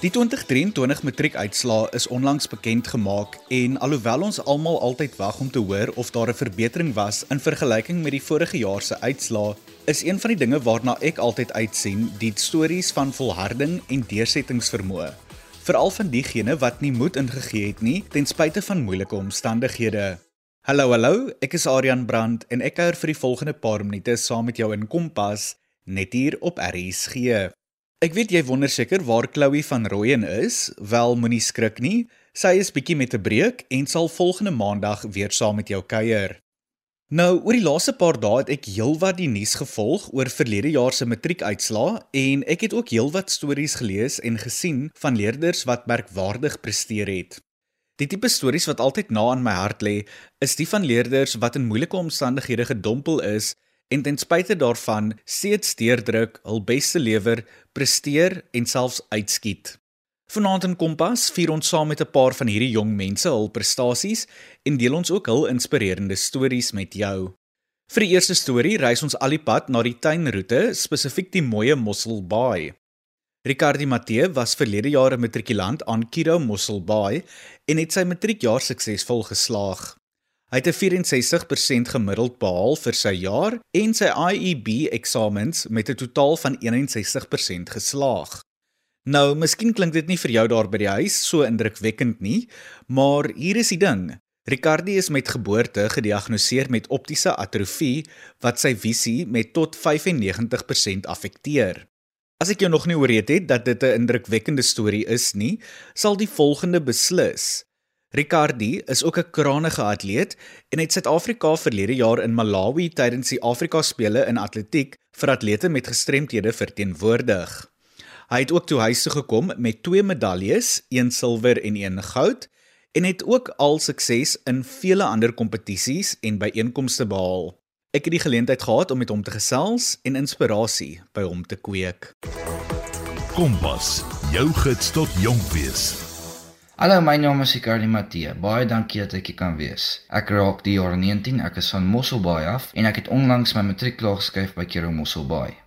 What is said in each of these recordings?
Die 2023 matriekuitslae is onlangs bekend gemaak en alhoewel ons almal altyd wag om te hoor of daar 'n verbetering was in vergelyking met die vorige jaar se uitslae, is een van die dinge waarna ek altyd uitsien, die stories van volharding en deursettingsvermoë. Veral van diegene wat nie moed ingegee het nie ten spyte van moeilike omstandighede. Hallo hallo, ek is Aryan Brandt en ek kuier vir die volgende paar minute saam met jou in Kompas net hier op RSG. Ek weet jy wonder seker waar Chloe van Rooyen is. Wel, moenie skrik nie. Sy is bietjie met 'n breek en sal volgende maandag weer saam met jou kuier. Nou, oor die laaste paar dae het ek heelwat die nuus gevolg oor verlede jaar se matriekuitslae en ek het ook heelwat stories gelees en gesien van leerders wat merkwaardig presteer het. Die tipe stories wat altyd na in my hart lê, is die van leerders wat in moeilike omstandighede gedompel is en ten spyte daarvan steeds deurdruk, hul beste lewer, presteer en selfs uitskiet. Vanaand in Kompas vier ons saam met 'n paar van hierdie jong mense hul prestasies en deel ons ook hul inspirerende stories met jou. Vir die eerste storie reis ons al die pad na die tuinroete, spesifiek die mooi Mossel Bay. Ricardi Matthee was verlede jaar 'n matrikulant aan Kido Mossel Bay en het sy matriekjaar suksesvol geslaag. Hy het 'n 64% gemiddeld behaal vir sy jaar en sy IEB eksamens met 'n totaal van 61% geslaag. Nou, miskien klink dit nie vir jou daar by die huis so indrukwekkend nie, maar hier is die ding. Ricardi is met geboorte gediagnoseer met optiese atrofie wat sy visie met tot 95% affekteer. As ek jou nog nie ooreed het dat dit 'n indrukwekkende storie is nie, sal die volgende beslis. Ricardi is ook 'n krangige atleet en het Suid-Afrika verlede jaar in Malawi tydens die Afrika spele in atletiek vir atlete met gestremthede verteenwoordig. Hy het ook toe huis toe gekom met twee medaljes, een silwer en een goud en het ook al sukses in vele ander kompetisies en byeenkomste behaal. Ek het die geleentheid gehad om met hom te gesels en inspirasie by hom te kweek. Kompas, jou gids tot jonk wees. Hallo, my naam is Ricardo Matthee. Baie dankie dat ek hier kan wees. Ek raak die jaar 19. Ek is van Mosselbaai af en ek het onlangs my matriek klaar geskryf by Kero Mosselbaai.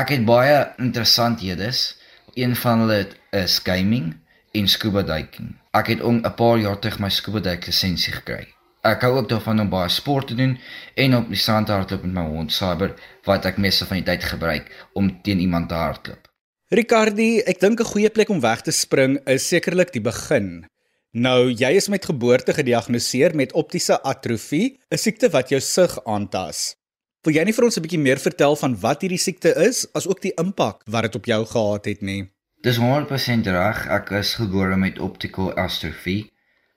Ek het baie interessanthede. Een van hulle is gaming en scuba diving. Ek het 'n paar jaar terug my scuba diving lisensie gekry. Ek hou ook daarvan om baie sport te doen en op die strand hardloop met my hond Saber wat ek meeste van die tyd gebruik om teen iemand te hardloop. Ricardi, ek dink 'n goeie plek om weg te spring is sekerlik die begin. Nou, jy is met geboorte gediagnoseer met optiese atrofie, 'n siekte wat jou sig aantas. Wil jy nie vir ons 'n bietjie meer vertel van wat hierdie siekte is, asook die impak wat dit op jou gehad het nie? Dis 100% reg. Ek is gebore met optical atrofie.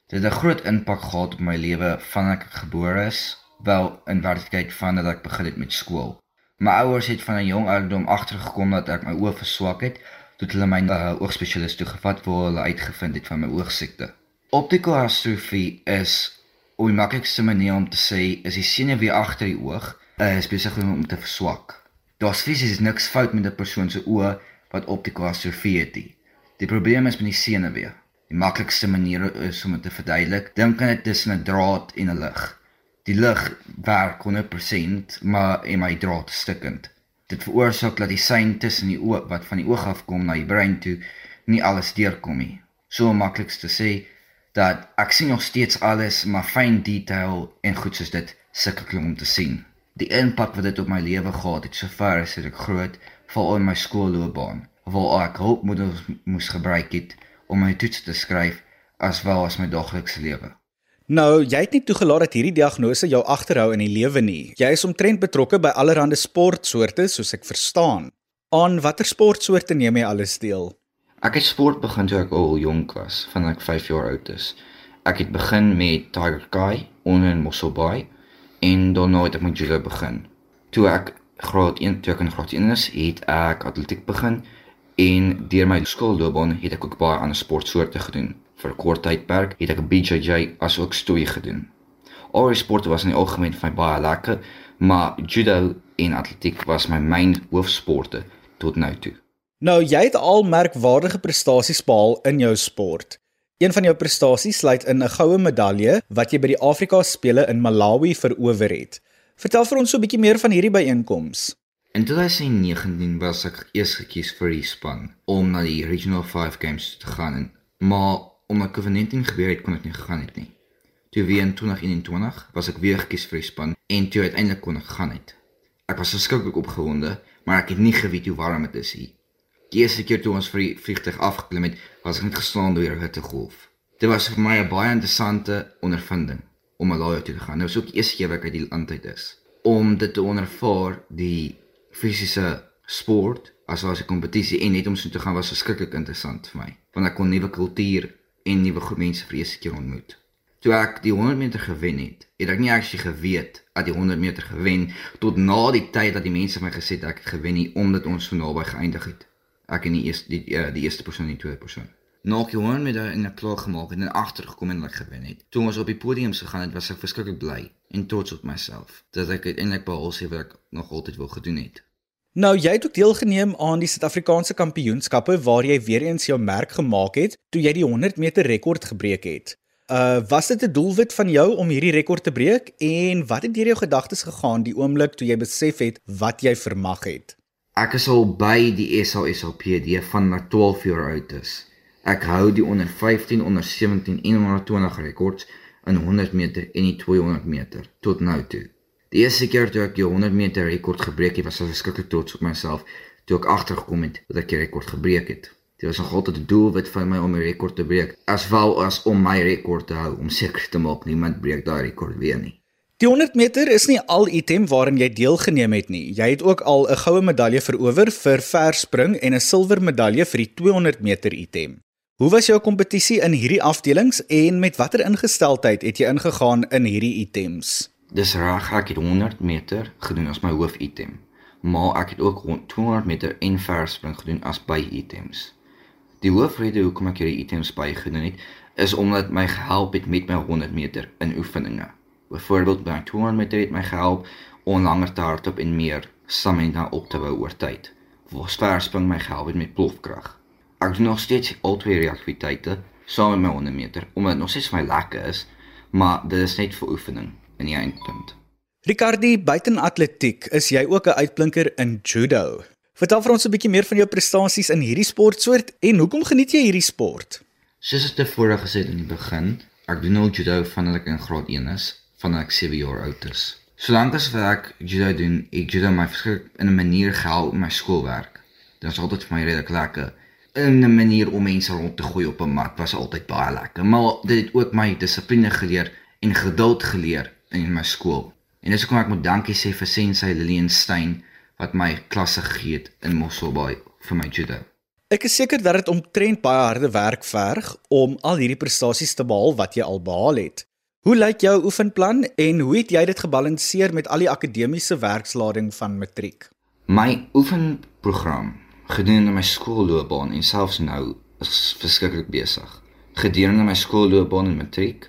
Dit het 'n groot impak gehad op my lewe vandat ek gebore is, wel in werklikheid vandat ek begin het met skool. My ouers het van 'n jong ouderdom agtergekom dat ek my oë verswak het, toe hulle my na 'n oogspesialis toe gevat waar hulle uitgevind het van my oogsiekte. Optical atrofie is hoe die maklikste manier om te sê is die senuwee agter die oog uh, is besig om te verswak. Daar's fisies niks fout met 'n persoon se oë wat optical atrofie het. Die probleem is met die senuwee. Die maklikste manier is om dit te verduidelik. Dink aan dit tussen 'n draad en 'n lig. Die lig werk 100%, maar en my draad stukkend. Dit veroorsaak dat die sein tussen die oog wat van die oog af kom na die brein toe nie alles deurkom nie. So makliks te sê dat ek sien nog steeds alles, maar fyn detail en goed soos dit sukkel om te sien. Die impak wat dit op my lewe gehad het sover is dit groot, veral in my skoolloopbaan, waar ek hulpmiddels moes gebruik het om my toets te skryf as wel as my daaglikse lewe. Nou, jy het nie toegelaat dat hierdie diagnose jou agterhou in die lewe nie. Jy is omtrent betrokke by allerlei sportsoorte, soos ek verstaan. Aan watter sportsoorte neem jy alles deel? Ek het sport begin toe ek al jonk was, van ek 5 jaar oud is. Ek het begin met Tiger Kai onder in Mossel Bay en daarna het ek met judo begin. Toe ek graad 1 toe ek in graad 1 is, het ek atletiek begin en deur my skoolloopbaan het ek ook baie ander sportsoorte gedoen kort tydperk het ek 'n BJJ as ook stoei gedoen. Al die sporte was in die algemeen vir my baie lekker, maar judo en atletiek was my myn hoofsporte tot nou toe. Nou jy het al merkwaardige prestasies behaal in jou sport. Een van jou prestasies sluit in 'n goue medalje wat jy by die Afrika spele in Malawi verower het. Vertel vir ons so 'n bietjie meer van hierdie byeenkoms. In 2019 was ek eers gekies vir die span om na die Regional 5 Games te gaan, maar omdat COVID-19 gebeur het, kon ek nie gegaan het nie. Toe weer in 2021 was ek weer gekies vir die span en toe uiteindelik kon ek gaan het. Ek was verskriklik opgewonde, maar ek het nie geweet hoe warm dit is hier. Die eerste keer toe ons vir die vliegtuig afgeklim het, was ek net geslaan deur 'n hittegolf. Dit was vir my 'n baie interessante ondervinding om Malawi toe te gaan. Dit was ook die eerste keer wat ek uit die land uit is om dit te ondervaar die fisiese sport as wel as 'n kompetisie en net om so te gaan was verskriklik interessant vir my want ek kon nuwe kultuur en nuwe groep mense vir eerste keer ontmoet. Toe ek die 100 meter gewen het, het ek nie actually geweet dat die 100 meter gewen tot na die tyd dat die mense my gesê het ek het gewen nie omdat ons so naby geëindig het. Ek en die eerste die, die, die eerste persoon en die tweede persoon. Nog jy hoor met in 'n klaar gemaak en agtergekom en ek gewen het. Toe ons op die podium gegaan het, was ek verskriklik bly en trots op myself dat ek uiteindelik behaal het wat ek nog altyd wou gedoen het. Nou jy het ook deelgeneem aan die Suid-Afrikaanse Kampioenskappe waar jy weer eens jou merk gemaak het toe jy die 100 meter rekord gebreek het. Uh was dit 'n doelwit van jou om hierdie rekord te breek en wat het deur jou gedagtes gegaan die oomblik toe jy besef het wat jy vermag het? Ek is al by die SASLPD van na 12 jaar oud is. Ek hou die onder 15, onder 17 en onder 20 rekords in 100 meter en die 200 meter tot nou toe. Die eerste keer toe ek die 100 meter rekord gebreek het, was ek verskriklik trots op myself toe ek agtergekom het dat ek die rekord gebreek het. Dit was nog altyd 'n doelwit vir my om die rekord te breek, as wel as om my rekord te hou om seker te maak niemand breek daai rekord weer nie. Die 100 meter is nie al item waarin jy deelgeneem het nie. Jy het ook al 'n goue medalje verower vir verspring en 'n silwer medalje vir die 200 meter item. Hoe was jou kompetisie in hierdie afdelings en met watter ingesteldheid het jy ingegaan in hierdie items? Dis reg ek het 100 meter gedoen as my hoofitem, maar ek het ook 200 meter en verspring gedoen as by items. Die hoofrede hoekom ek hierdie items by gedoen het, is omdat my gehelp het met my 100 meter in oefeninge. Byvoorbeeld by 200 meter het my gehelp om langer te hardloop en meer stamina op te bou oor tyd. Vir verspring my gehelp het met plofkrag. Ek doen nog steeds al twee aktiwiteite saam met my 100 meter omdat dit nog steeds vir my lekker is, maar dit is net vir oefening in die eindpunt. Ricardi, buiten atletiek, is jy ook 'n uitblinker in judo. Vertel vir ons 'n bietjie meer van jou prestasies in hierdie sportsoort en hoekom geniet jy hierdie sport? Soos ek tevore gesê het in die begin, ek doen al judo vandat ek in graad 1 is, vandat ek 7 jaar oud is. Solank as ek judo doen, ek judo my verskrik in 'n manier gehelp in my skoolwerk. Dit was altyd vir my redelik lekker. In 'n manier om mense rond te gooi op 'n mat was altyd baie lekker, maar dit het ook my dissipline geleer en geduld geleer in my skool. En dis hoekom ek moet dankie sê vir Sensei Lillian Stein wat my klasse gegee het in Mosselbaai vir my judo. Ek is seker dat dit omtrent baie harde werk verg om al hierdie prestasies te behaal wat jy al behaal het. Hoe lyk jou oefenplan en hoe het jy dit gebalanseer met al die akademiese werkslading van matriek? My oefenprogram gedurende my skoolloopbaan en selfs nou is verskriklik besig. Gedurende my skoolloopbaan en matriek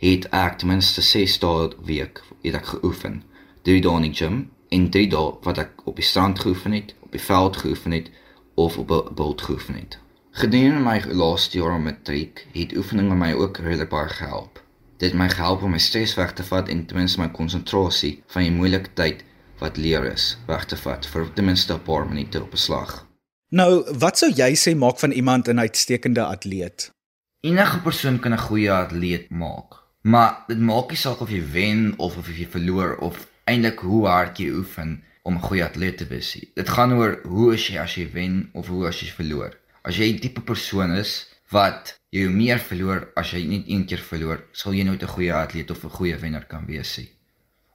het ek ten minste 6 dae week het ek geoefen. 3 dae in die gym en 3 dae wat ek op die strand geoefen het, op die veld geoefen het of op 'n boot geoefen het. Gedurende my laaste jaar met matriek het oefeninge my ook regtig baie gehelp. Dit het my gehelp om my stres weg te vat en ten minste my konsentrasie van die moeilike tyd wat leer is weg te vat vir ten minste 'n paar minute op 'n slag. Nou, wat sou jy sê maak van iemand 'n uitstekende atleet? Enige persoon kan 'n goeie atleet maak. Maar dit maak nie saak of jy wen of of jy verloor of eintlik hoe hard jy oefen om 'n goeie atleet te wees. Dit gaan oor hoe is jy as jy wen of hoe as jy verloor. As jy 'n tipe persoon is wat jy meer verloor as jy net een keer verloor, sal jy nooit 'n goeie atleet of 'n goeie wenner kan wees nie.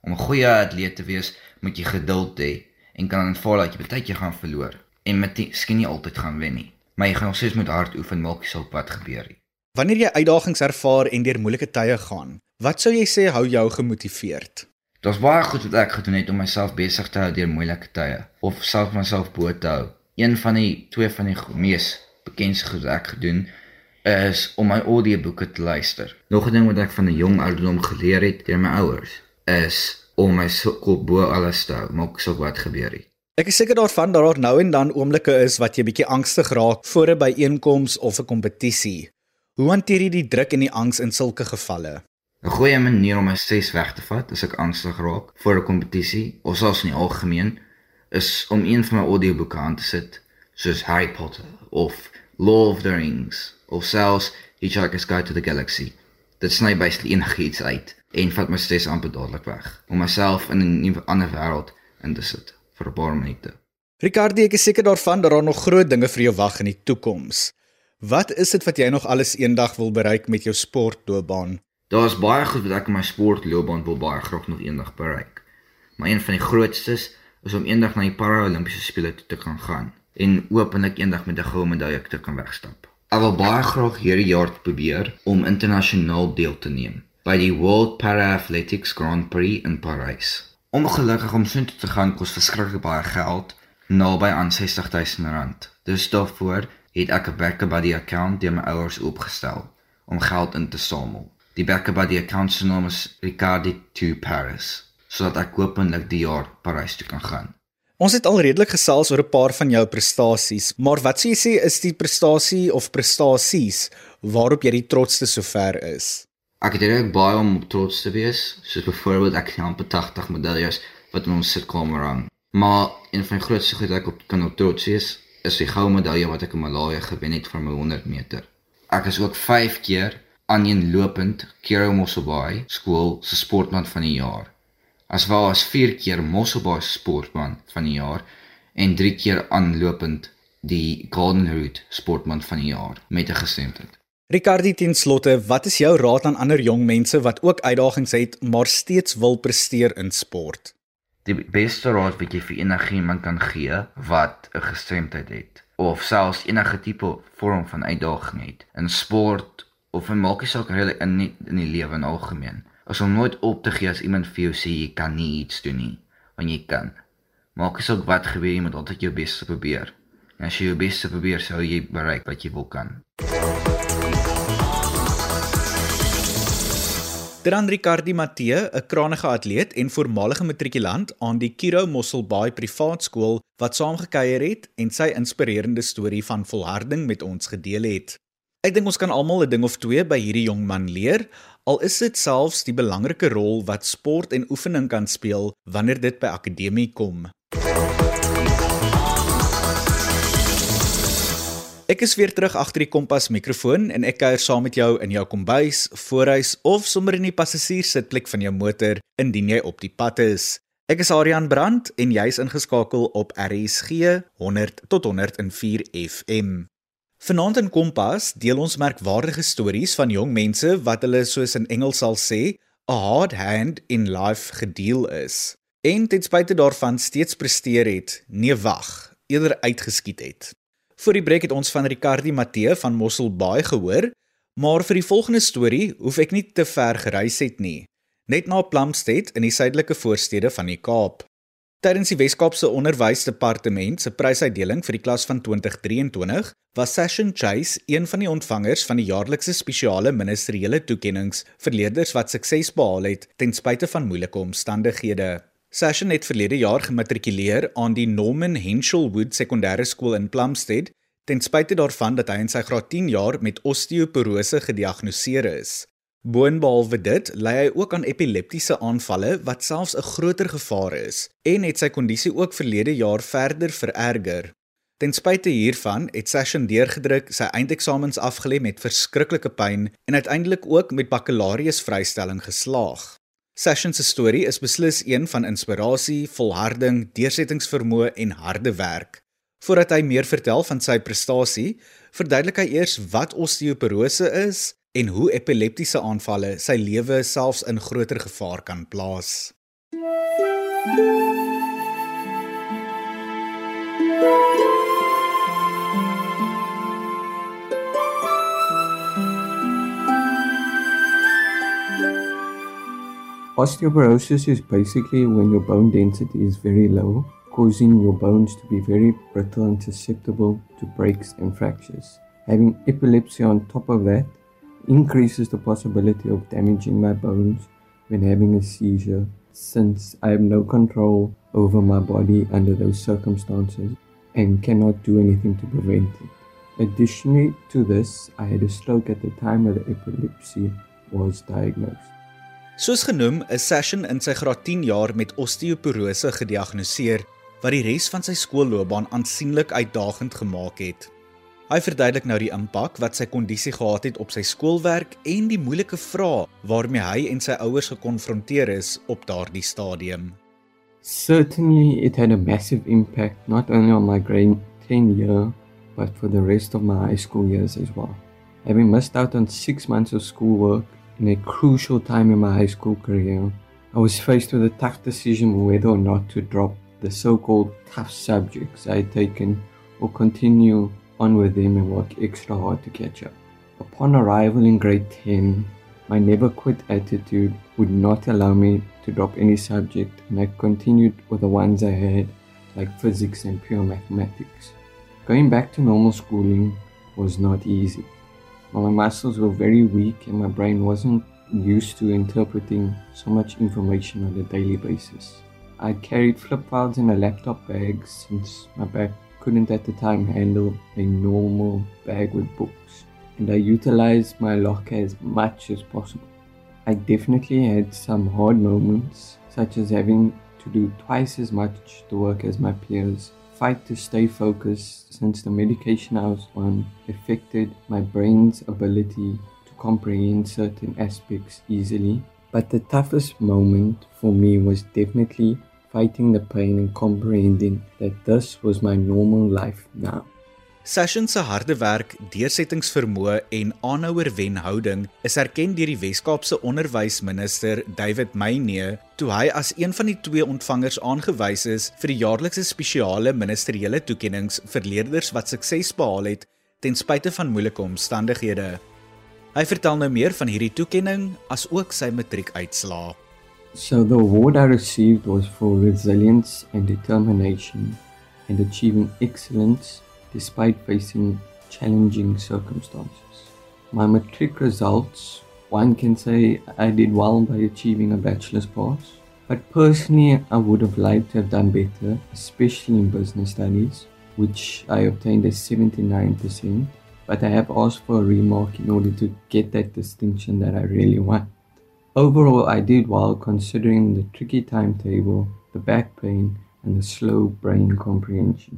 Om 'n goeie atleet te wees, moet jy geduld hê en kan aanvaar dat jy baie keer gaan verloor en miskien nie altyd gaan wen nie. Maar jy gaan nog steeds moet hard oefen maak nie saak wat gebeur nie. Wanneer jy uitdagings ervaar en deur moeilike tye gaan, wat sou jy sê hou jou gemotiveerd? Dit's baie goed wat ek gedoen het om myself besig te hou deur moeilike tye of self myself bo te hou. Een van die twee van die mees bekendste goed wat ek gedoen is om my audioboeke te luister. Nog 'n ding wat ek van 'n jong ouderdom geleer het deur my ouers is om my kop bo alles te hou, maak sou wat gebeur het. Ek is seker daarvan dat daar nou en dan oomblikke is wat jy bietjie angstig raak voor 'n byeenkoms of 'n kompetisie. Hoe hanteer jy die druk en die angs in sulke gevalle? 'n Goeie manier om my stres weg te vat as ek angstig raak voor 'n kompetisie of selfs in die algemeen, is om een van my audioboeke aan te sit, soos Harry Potter of Lord of the Rings of selfs Hitchhiker's Guide to the Galaxy. Dit sny basically enigiets uit en vat my stres amper dadelik weg om myself in 'n nuwe ander wêreld in te sit vir 'n paar minute. Ricardi, ek is seker daarvan dat daar nog groot dinge vir jou wag in die toekoms. Wat is dit wat jy nog alles eendag wil bereik met jou sportloopbaan? Daar's baie goed wat ek in my sportloopbaan wil baie graag nog eendag bereik. Maar een van die grootstes is om eendag na die Paralimpiese spele toe te kan gaan en openlik eendag met 'n goue medalje te kan wegstap. Ek wil baie graag hierdie jaar probeer om internasionaal deel te neem by die World Para Athletics Grand Prix in Parys. Ongelukkig om so te gaan kos verskriklik baie geld, naby aan 60000 rand. Dus daarvoor het ek 'n Backer Buddy account deur my ouers opgestel om geld in te samel. Die Backer Buddy account se naam is Ricardi to Paris, sodat ek hopelik die jaar Parys toe kan gaan. Ons het al redelik gesels oor 'n paar van jou prestasies, maar wat sou jy sê is die prestasie of prestasies waarop jy die trotsste sover is? Ek het regtig baie om op trots te wees, soos byvoorbeeld ek het amper 80 medaljes wat in ons sitkamer hang. Maar een van die grootste goed wat ek op kan op trots wees, is die goue medalje wat ek in Malawi gewen het vir my 100 meter. Ek is ook 5 keer aaneenlopend Kero Mosselbaai skool se sportman van die jaar. As wel as 4 keer Mosselbaai sportman van die jaar en 3 keer aanlopend die Golden Route sportman van die jaar met 'n gestremdheid. Ricardi ten slotte, wat is jou raad aan ander jong mense wat ook uitdagings het maar steeds wil presteer in sport? Die beste raad wat jy vir enigiemand kan gee wat 'n gestremdheid het of selfs enige tipe vorm van uitdaging het in sport of in maakie saak regtig in nie, in die lewe in algemeen. As om nooit op te gee as iemand vir jou sê jy kan nie iets doen nie, want jy kan. Maakie saak wat gebeur, jy moet altyd jou bes probeer. En as jy jou bes probeer, sou jy bereik wat jy wil kan. Dan Ricardi Matthee, 'n krangige atleet en voormalige matrikulant aan die Kiro Mosselbaai Privaat Skool wat saamgekyer het en sy inspirerende storie van volharding met ons gedeel het. Ek dink ons kan almal 'n ding of twee by hierdie jong man leer, al is dit selfs die belangrike rol wat sport en oefening kan speel wanneer dit by akademie kom. Ek is weer terug agter die kompas mikrofoon en ek kuier saam met jou in jou kombuis, voorhuis of sommer in die passasierssitplek van jou motor indien jy op die pad is. Ek is Adrian Brandt en jy's ingeskakel op RSG 100 tot 104 FM. Vanaand in Kompas deel ons merkwaardige stories van jong mense wat hulle soos in Engels sal sê, a hard hand in life gedeel is. En ten spyte daarvan steeds presteer het, nee wag, eerder uitgeskiet het. Voor die breek het ons van Ricardi Matthee van Mosselbaai gehoor, maar vir die volgende storie hoef ek nie te ver gereis het nie. Net na Plumstead in die suidelike voorstede van die Kaap. Tydens die Wes-Kaapse Onderwysdepartement se prysuitdeling vir die klas van 2023 was Session Chase een van die ontvangers van die jaarlikse spesiale ministeriële toekenninge vir leerders wat sukses behaal het ten spyte van moeilike omstandighede. Session het verlede jaar gematrikuleer aan die Norman Henshelwood Sekondêre Skool in Plumstead, ten spyte daarvan dat hy in sy graad 10 jaar met osteoporose gediagnoseer is. Boonbehalwe dit, ly hy ook aan epileptiese aanvalle wat selfs 'n groter gevaar is en het sy kondisie ook verlede jaar verder vererger. Ten spyte hiervan het Session deurgedruk, sy eindeksamens afgelê met verskriklike pyn en uiteindelik ook met bakkalaureus vrystelling geslaag. Session se storie is beslis een van inspirasie, volharding, deursettingsvermoë en harde werk. Voordat hy meer vertel van sy prestasie, verduidelik hy eers wat osteoporose is en hoe epileptiese aanvalle sy lewe selfs in groter gevaar kan plaas. Osteoporosis is basically when your bone density is very low, causing your bones to be very brittle and susceptible to breaks and fractures. Having epilepsy on top of that increases the possibility of damaging my bones when having a seizure, since I have no control over my body under those circumstances and cannot do anything to prevent it. Additionally to this, I had a stroke at the time of the epilepsy was diagnosed. Soos genoem, is Session in sy graad 10 jaar met osteoporose gediagnoseer wat die res van sy skoolloopbaan aansienlik uitdagend gemaak het. Hy verduidelik nou die impak wat sy kondisie gehad het op sy skoolwerk en die moeilike vrae waarmee hy en sy ouers gekonfronteer is op daardie stadium. Certainly, it had a massive impact not only on my grade 10 year, but for the rest of my high school years as well. Having missed out on six months of schoolwork in a crucial time in my high school career, I was faced with a tough decision whether or not to drop the so called tough subjects I had taken or continue on with them and work extra hard to catch up. Upon arrival in grade 10, my never quit attitude would not allow me to drop any subject, and I continued with the ones I had, like physics and pure mathematics. Going back to normal schooling was not easy. My muscles were very weak, and my brain wasn't used to interpreting so much information on a daily basis. I carried flip files in a laptop bag since my bag couldn't at the time handle a normal bag with books, and I utilized my locker as much as possible. I definitely had some hard moments, such as having to do twice as much the work as my peers, fight to stay focused since the medication I was on affected my brain's ability to comprehend certain aspects easily. But the toughest moment for me was definitely fighting the pain and comprehending that this was my normal life now. Session se harde werk, deursettingsvermoë en aanhouer wenhouding is erken deur die Wes-Kaapse onderwysminister David Meyne toe hy as een van die twee ontvangers aangewys is vir die jaarlikse spesiale ministeriële toekenninge vir leerders wat sukses behaal het ten spyte van moeilike omstandighede. Hy vertel nou meer van hierdie toekenning as ook sy matriekuitslae. So the award I received was for resilience and determination and achieving excellence despite facing challenging circumstances. My matric results, one can say I did well by achieving a bachelor's pass, but personally I would have liked to have done better, especially in business studies, which I obtained a 79%, but I have asked for a remark in order to get that distinction that I really want. Overall, I did well considering the tricky timetable, the back pain, and the slow brain comprehension.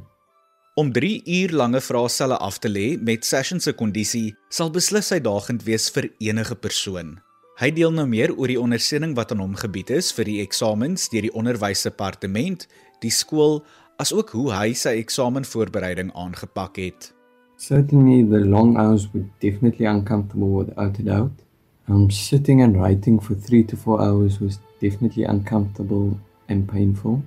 Om 3 uur lange vraestelle af te lê met Session se kondisie sal beslis uitdagend wees vir enige persoon. Hy deel nou meer oor die ondersteuning wat aan hom gebied is vir die eksamens deur die onderwysdepartement, die skool, asook hoe hy sy eksamenvoorbereiding aangepak het. Certainly the long hours were definitely uncomfortable without a doubt. Um, sitting and writing for 3 to 4 hours was definitely uncomfortable and painful.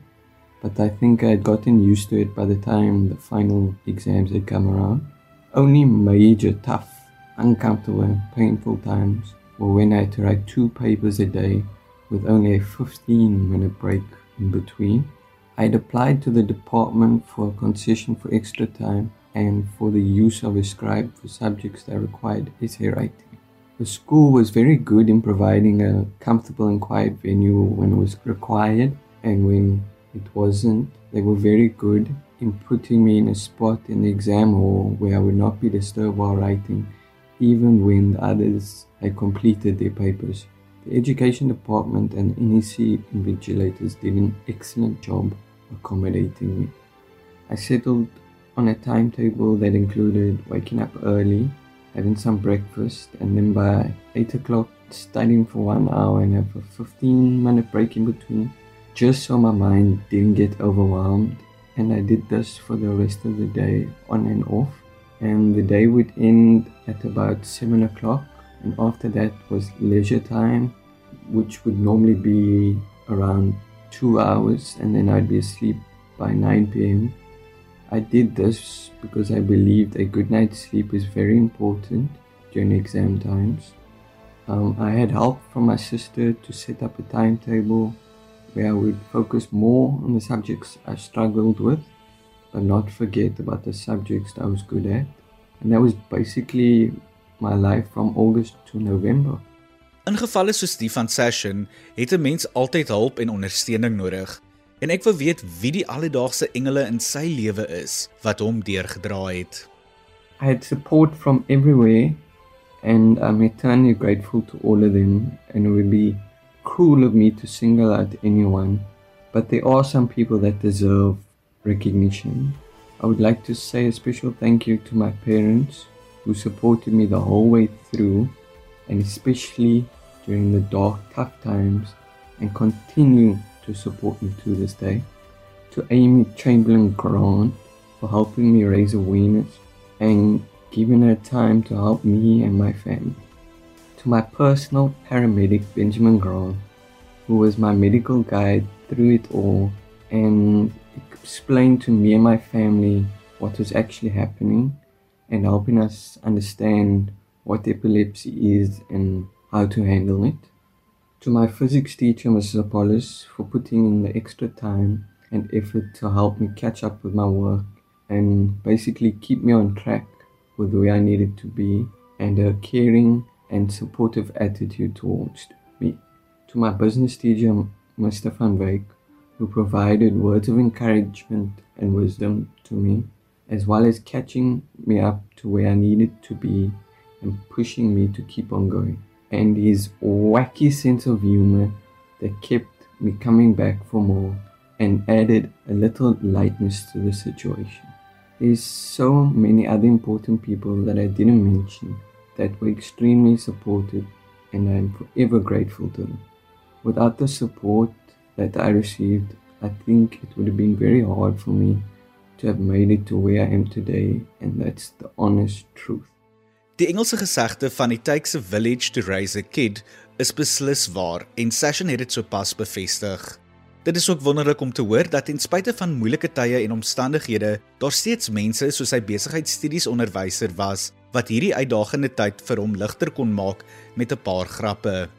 But I think I had gotten used to it by the time the final exams had come around. Only major, tough, uncomfortable, and painful times were when I had to write two papers a day with only a 15 minute break in between. I had applied to the department for a concession for extra time and for the use of a scribe for subjects that required essay writing. The school was very good in providing a comfortable and quiet venue when it was required and when it wasn't. They were very good in putting me in a spot in the exam hall where I would not be disturbed while writing, even when the others had completed their papers. The education department and NEC invigilators did an excellent job accommodating me. I settled on a timetable that included waking up early, having some breakfast, and then by 8 o'clock studying for one hour and have a 15 minute break in between just so my mind didn't get overwhelmed. And I did this for the rest of the day, on and off. And the day would end at about 7 o'clock. And after that was leisure time, which would normally be around two hours. And then I'd be asleep by 9 p.m. I did this because I believed a good night's sleep is very important during exam times. Um, I had help from my sister to set up a timetable where I would focus more on the subjects I struggled with, but not forget about the subjects I was good at. And that was basically my life from August to November. In gevalle soos die van Session, het 'n mens altyd hulp en ondersteuning nodig. En ek wil weet wie die alledaagse engele in sy lewe is wat hom deurgedra het. I had support from everywhere and I'm eternally grateful to all of them and it would be cruel of me to single out anyone, but there are some people that deserve recognition. I would like to say a special thank you to my parents who supported me the whole way through and especially during the dark, tough times and continue to support me to this day. To Amy Chamberlain Grant for helping me raise awareness and giving her time to help me and my family. My personal paramedic Benjamin Grant, who was my medical guide through it all and explained to me and my family what was actually happening and helping us understand what epilepsy is and how to handle it. To my physics teacher, Mrs. Apollos, for putting in the extra time and effort to help me catch up with my work and basically keep me on track with where I needed to be and her caring and supportive attitude towards me. To my business teacher, Mr. Van Wyk, who provided words of encouragement and wisdom to me, as well as catching me up to where I needed to be and pushing me to keep on going. And his wacky sense of humor that kept me coming back for more and added a little lightness to the situation. There's so many other important people that I didn't mention that were extremely supportive and I'm forever grateful to them. Without the support that I received, I think it would have been very hard for me to have made it to where I am today and that's the honest truth. Die Engelse gesegde van it takes a village to raise a kid is beslis waar en Session het dit sopas bevestig. Dit is ook wonderlik om te hoor dat ten spyte van moeilike tye en omstandighede, daar steeds mense soos sy besigheidstudies onderwyser was wat hierdie uitdagende tyd vir hom ligter kon maak met 'n paar grappe.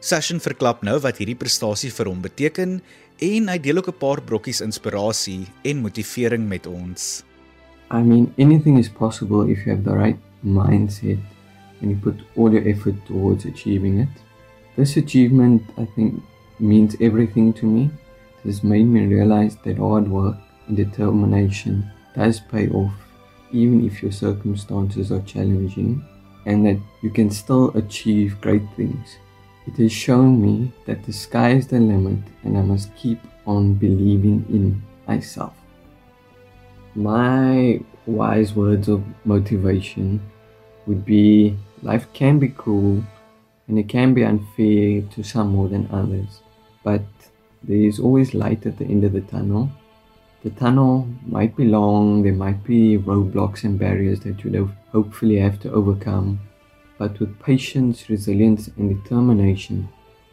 Session verklap nou wat hierdie prestasie vir hom beteken en hy deel ook 'n paar brokkies inspirasie en motivering met ons. I mean, anything is possible if you have the right mindset and you put all your effort towards achieving it. This achievement, I think, means everything to me. It has made me realize that hard work and determination does pay off, even if your circumstances are challenging, and that you can still achieve great things. It has shown me that the sky is the limit and I must keep on believing in myself. My wise words of motivation would be life can be cruel and it can be unfair to some more than others, but there is always light at the end of the tunnel. The tunnel might be long, there might be roadblocks and barriers that you hopefully have to overcome, but with patience, resilience, and determination,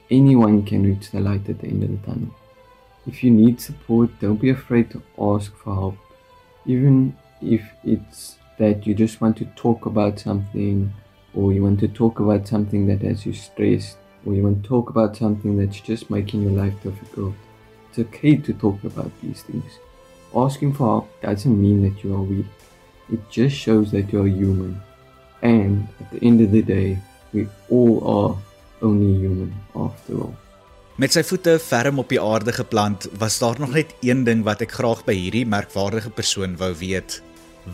anyone can reach the light at the end of the tunnel. If you need support, don't be afraid to ask for help. Even if it's that you just want to talk about something, or you want to talk about something that has you stressed, or you want to talk about something that's just making your life difficult, it's okay to talk about these things. Asking for help doesn't mean that you are weak, it just shows that you're human. And at the end of the day, we all are only human after all. Met sy voete ferm op die aarde geplant, was daar nog net een ding wat ek graag by hierdie merkwaardige persoon wou weet.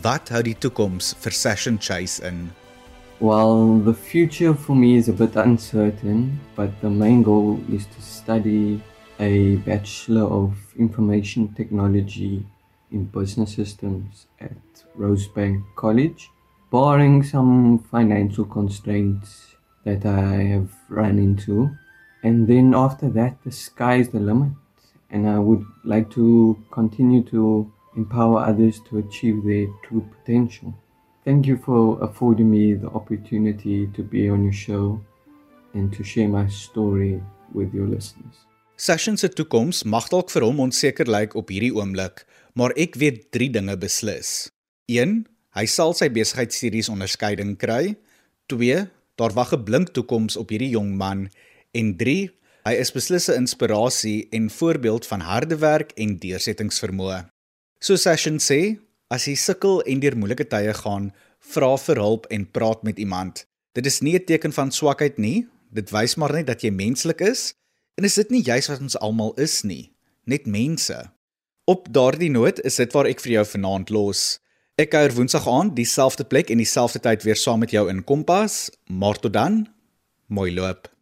Wat hou die toekoms vir Session Chase in? Well, the future for me is a bit uncertain, but the main goal is to study a Bachelor of Information Technology in Business Systems at Rosebank College. Barring some financial constraints that I have run into, and then after that, the sky is the limit, and I would like to continue to empower others to achieve their true potential. Thank you for affording me the opportunity to be on your show and to share my story with your listeners. Session se toekoms mag dalk vir hom onseker lyk op hierdie oomblik, maar ek weet 3 dinge beslis. 1. Hy sal sy besigheidstudies onderskeiding kry. 2. Daar wag 'n blink toekoms op hierdie jong man en 3. Hy is beslis 'n inspirasie en voorbeeld van harde werk en deursettingsvermoë. So Session sê, as jy sukkel en deur moeilike tye gaan, vra vir hulp en praat met iemand. Dit is nie 'n teken van swakheid nie, dit wys maar net dat jy menslik is en is dit nie juis wat ons almal is nie, net mense. Op daardie noot is dit waar ek vir jou vanaand los. Ek kuier Woensdag aand dieselfde plek en dieselfde tyd weer saam met jou in Kompas, maar tot dan, mooi loop.